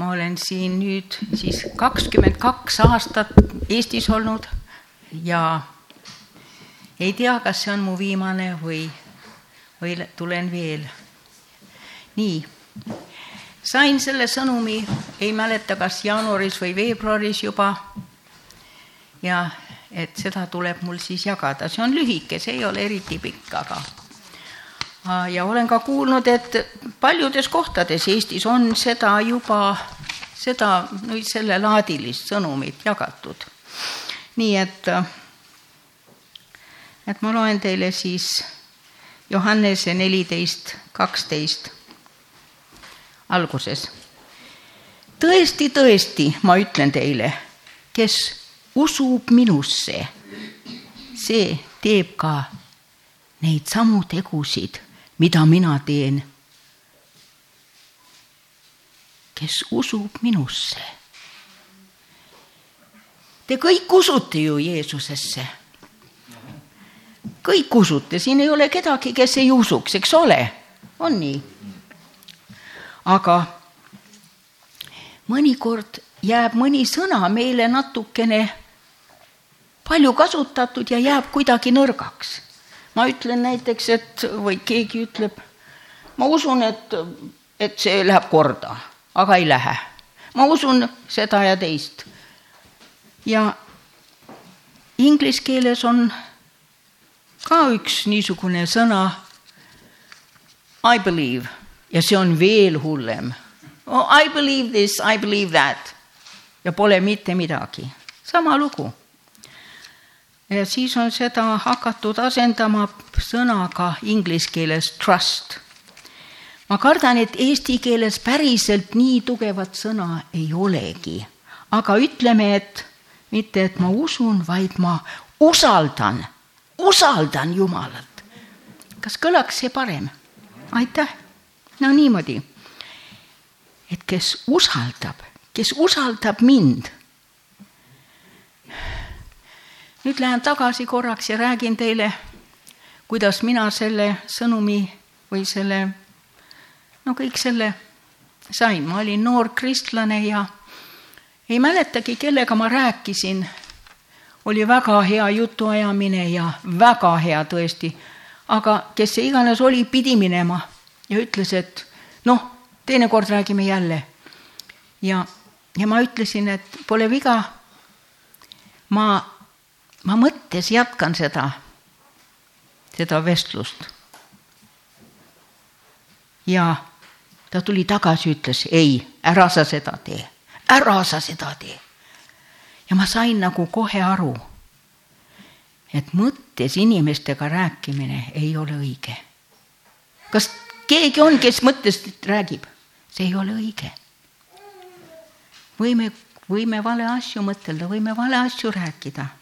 ma olen siin nüüd siis kakskümmend kaks aastat Eestis olnud ja ei tea, kas see on mu viimane või, või tulen veel. nii, sain selle sõnumi, ei mäleta, kas jaanuaris või veebruaris juba. ja et seda tuleb mul siis jagada, see on lühike, see ei ole eriti pikk, aga ja olen ka kuulnud, et paljudes kohtades Eestis on seda juba, seda, sellelaadilist sõnumit jagatud. nii et, et ma loen teile siis Johannese neliteist, kaksteist alguses. tõesti, tõesti, ma ütlen teile, kes usub minusse, see teeb ka neid samu tegusid mida mina teen. kes usub minusse. Te kõik usute ju Jeesusesse. kõik usute, siin ei ole kedagi, kes ei usuks, eks ole, on nii? aga mõnikord jääb mõni sõna meile natukene palju kasutatud ja jääb kuidagi nõrgaks ma ütlen näiteks, et või keegi ütleb, ma usun, et, et see läheb korda, aga ei lähe. ma usun seda ja teist. ja inglise keeles on ka üks niisugune sõna I believe ja see on veel hullem oh,. I believe this, I believe that ja pole mitte midagi, sama lugu siis on seda hakatud asendama sõnaga inglise keeles trust. ma kardan, et eesti keeles päriselt nii tugevat sõna ei olegi, aga ütleme, et mitte, et ma usun, vaid ma usaldan, usaldan Jumalat. kas kõlaks see parem? aitäh. no niimoodi. et kes usaldab, kes usaldab mind nüüd lähen tagasi korraks ja räägin teile, kuidas mina selle sõnumi või selle, no kõik selle sain, ma olin noor kristlane ja ei mäletagi, kellega ma rääkisin. oli väga hea jutuajamine ja väga hea tõesti, aga kes see iganes oli, pidi minema ja ütles, et noh, teinekord räägime jälle. ja, ja ma ütlesin, et pole viga. ma ma mõttes jätkan seda, seda vestlust. ja ta tuli tagasi, ütles ei, ära sa seda tee, ära sa seda tee. ja ma sain nagu kohe aru, et mõttes inimestega rääkimine ei ole õige. kas keegi on, kes mõttest räägib? see ei ole õige. võime, võime vale asju mõtelda, võime vale asju rääkida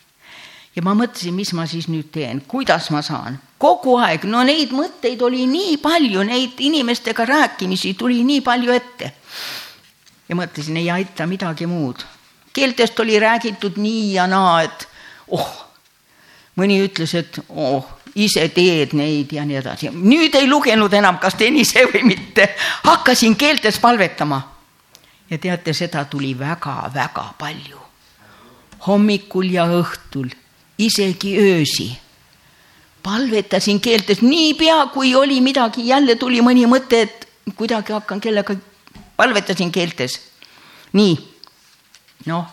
ja ma mõtlesin, mis ma siis nüüd teen, kuidas ma saan. kogu aeg, no neid mõtteid oli nii palju, neid inimestega rääkimisi tuli nii palju ette. ja mõtlesin, ei aita midagi muud. keeltest oli räägitud nii ja naa, et oh, mõni ütles, et oh, ise teed neid ja nii edasi. nüüd ei lugenud enam, kas teen ise või mitte. hakkasin keeltes palvetama. ja teate, seda tuli väga-väga palju. hommikul ja õhtul isegi öösi. palvetasin keeltes niipea, kui oli midagi, jälle tuli mõni mõte, et kuidagi hakkan kellega, palvetasin keeltes. nii, noh.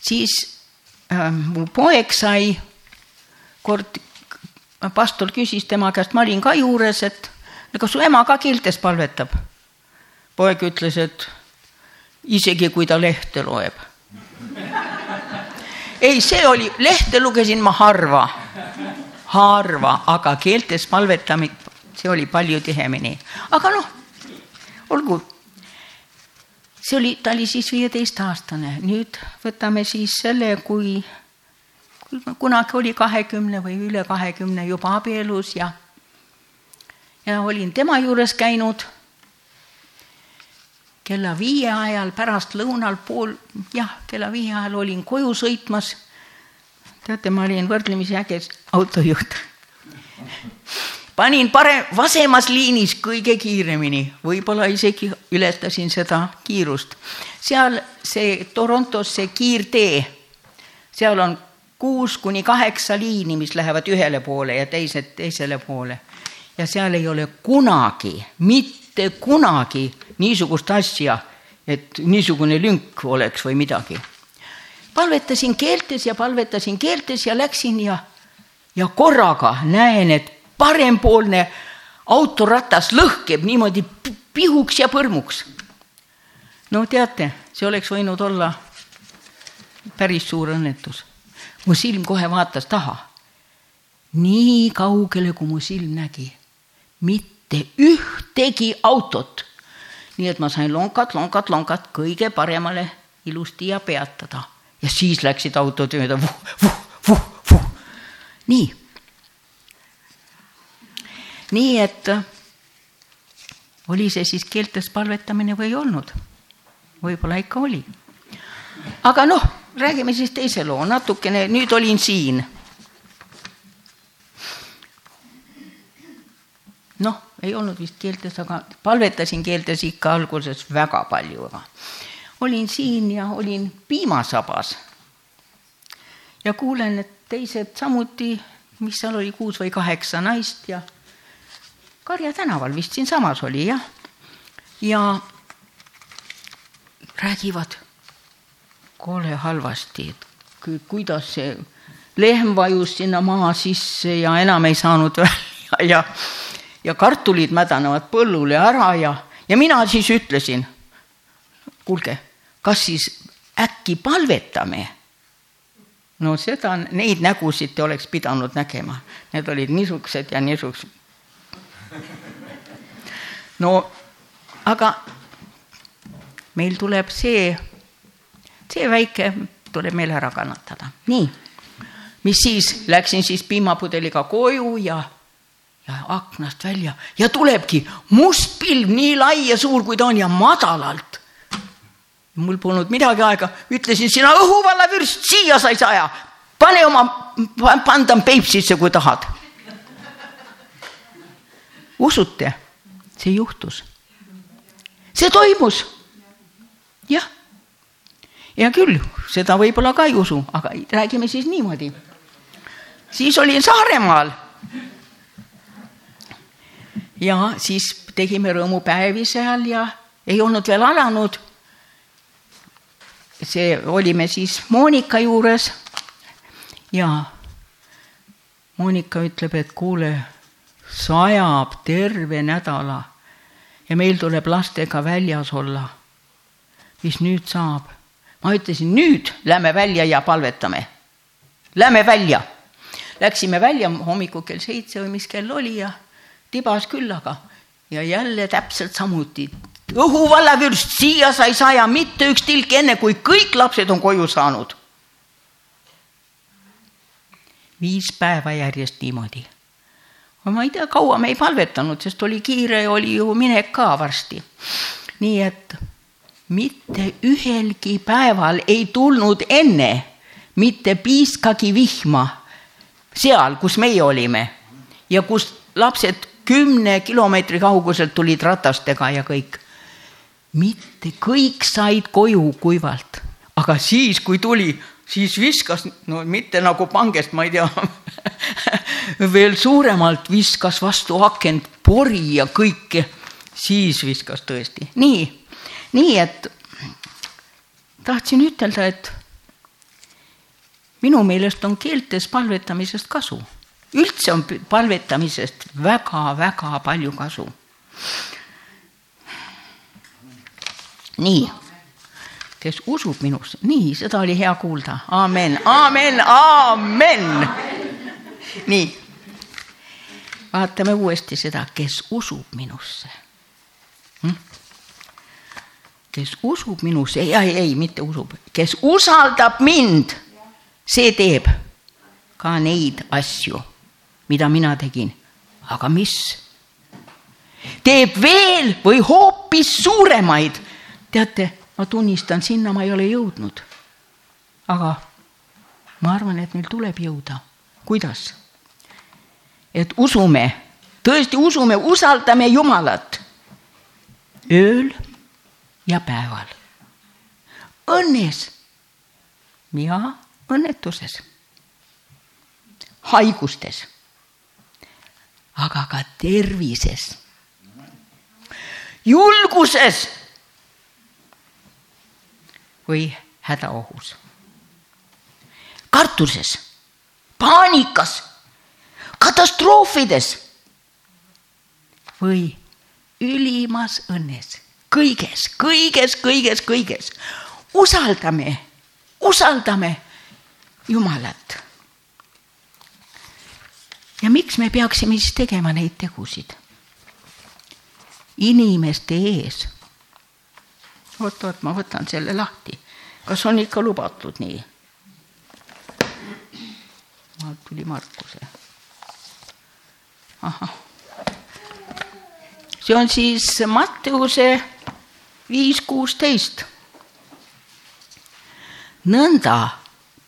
siis äh, mu poeg sai, kord pastor küsis tema käest, ma olin ka juures, et kas su ema ka keeltes palvetab? poeg ütles, et isegi kui ta lehte loeb. ei, see oli, lehte lugesin ma harva, harva, aga keeltes palvetamine, see oli palju tihemini, aga noh, olgu. see oli, ta oli siis viieteistaastane, nüüd võtame siis selle, kui kunagi oli kahekümne või üle kahekümne juba abielus ja ja olin tema juures käinud kella viie ajal pärastlõunal pool, jah, kella viie ajal olin koju sõitmas. teate, ma olin võrdlemisi äge autojuht. panin parem, vasemas liinis kõige kiiremini, võib-olla isegi ületasin seda kiirust. seal see Torontos see kiirtee, seal on kuus kuni kaheksa liini, mis lähevad ühele poole ja teised teisele poole. ja seal ei ole kunagi, mitte kunagi niisugust asja, et niisugune lünk oleks või midagi. palvetasin keeltes ja palvetasin keeltes ja läksin ja, ja korraga näen, et parempoolne autoratas lõhkeb niimoodi pihuks ja põrmuks. no teate, see oleks võinud olla päris suur õnnetus. mu silm kohe vaatas taha. nii kaugele, kui mu silm nägi, mitte ühtegi autot. nii et ma sain lonkad, lonkad, lonkad kõige paremale ilusti ja peatada ja siis läksid autod mööda vuh, vuh, vuh, vuh. nii nii et oli see siis keeltes palvetamine või ei olnud? võib-olla ikka oli. aga noh, räägime siis teise loo natukene, nüüd olin siin. Noh, ei olnud vist keeltes, aga palvetasin keeltes ikka alguses väga palju, aga olin siin ja olin piimasabas. ja kuulen, et teised samuti, mis seal oli, kuus või kaheksa naist ja Karja tänaval vist siinsamas oli jah. ja räägivad kole halvasti, et kuidas see lehm vajus sinna maa sisse ja enam ei saanud välja ja, ja kartulid mädanevad põllule ära ja, ja mina siis ütlesin, kuulge, kas siis äkki palvetame? no seda, neid nägusid te oleks pidanud nägema, need olid niisugused ja niisugused no aga meil tuleb see, see väike tuleb meil ära kannatada, nii. mis siis, läksin siis piimapudeliga koju ja, aknast välja ja tulebki must pilv, nii lai ja suur, kui ta on ja madalalt. mul polnud midagi aega, ütlesin sina õhuvallavürst, siia sa ei saa, pane oma pandan Peipsisse, kui tahad usute, see juhtus. see toimus. jah. hea küll, seda võib-olla ka ei usu, aga räägime siis niimoodi. siis olin Saaremaal. Ja siis tegime rõõmupäevi seal ja ei olnud veel alanud. see, olime siis Monika juures ja Monika ütleb, et kuule sajab terve nädala ja meil tuleb lastega väljas olla. mis nüüd saab? ma ütlesin, nüüd lähme välja ja palvetame. Lähme välja. Läksime välja hommikul kell seitse või mis kell oli ja tibas küll, aga ja jälle täpselt samuti. õhuvallavürst, siia sa ei saa mitte üks tilk, enne kui kõik lapsed on koju saanud. viis päeva järjest niimoodi ma ei tea, kaua me ei palvetanud, sest oli kiire oli ju minek ka varsti. nii et mitte ühelgi päeval ei tulnud enne mitte piiskagi vihma seal, kus meie olime ja kus lapsed kümne kilomeetri kauguselt tulid ratastega ja kõik. mitte kõik said koju kuivalt, aga siis, kui tuli siis viskas, no mitte nagu pangest, ma ei tea veel suuremalt viskas vastu akent pori ja kõike, siis viskas tõesti, nii, nii et tahtsin ütelda, et minu meelest on keeltes palvetamisest kasu. Üldse on palvetamisest väga-väga palju kasu. nii kes usub minusse, nii, seda oli hea kuulda, aamen, aamen, aamen. nii, vaatame uuesti seda, kes usub minusse hm?. kes usub minusse, ei, ei, ei, mitte usub, kes usaldab mind, see teeb ka neid asju, mida mina tegin. aga mis? teeb veel või hoopis suuremaid. teate ma tunnistan, sinna ma ei ole jõudnud. aga ma arvan, et meil tuleb jõuda. kuidas? et usume tõesti usume, usaldame Jumalat ööl ja päeval. õnnes ja õnnetuses, haigustes, aga ka tervises, julguses või hädaohus, kartuses, paanikas, katastroofides või ülimas õnnes, kõiges, kõiges, kõiges, kõiges. usaldame, usaldame Jumalat. Ja miks me peaksime siis tegema neid tegusid? inimeste ees. oot-oot, ma võtan selle lahti. kas on ikka lubatud nii? maalt tuli Markuse. ahah see on siis Matteuse viis kuusteist. nõnda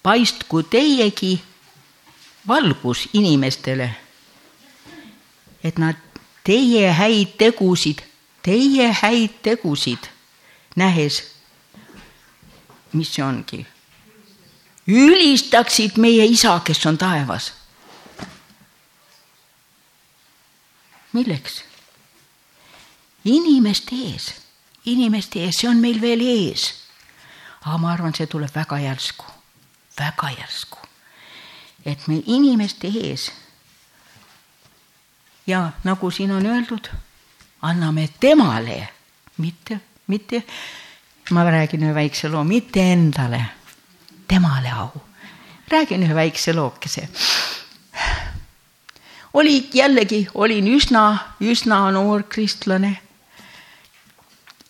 paistku teiegi valgus inimestele, et nad teie häid tegusid, teie häid tegusid nähes, mis see ongi, ülistaksid meie isa, kes on taevas. milleks? inimeste ees, inimeste ees, see on meil veel ees. aga ma arvan, see tuleb väga järsku, väga järsku. Et me inimeste ees. Ja nagu siin on öeldud, anname temale, mitte, mitte, ma räägin ühe väikse loo, mitte endale, temale au. räägin ühe väikse lookese. Oli jällegi, olin üsna, üsna noor kristlane.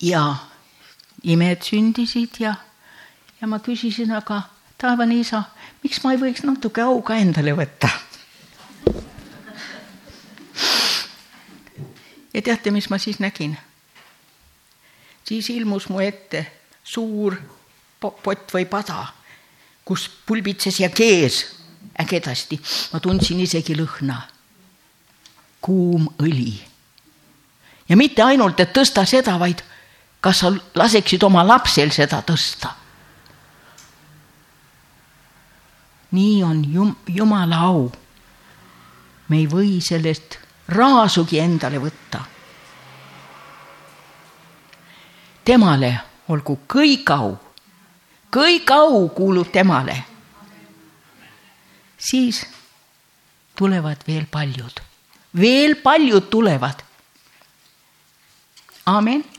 Ja imed sündisid ja, ja ma küsisin, aga taevane isa, miks ma ei võiks natuke au ka endale võtta? ja teate, mis ma siis nägin? siis ilmus mu ette suur pott või pada, kus pulbitses ja kees ägedasti, ma tundsin isegi lõhna. kuum õli. ja mitte ainult, et tõsta seda, vaid kas sa laseksid oma lapsel seda tõsta? Nii on jum-, Jumala au. me ei või sellest raasugi endale võtta. temale olgu kõik au, kõik au kuulub temale. siis tulevad veel paljud, veel paljud tulevad. amin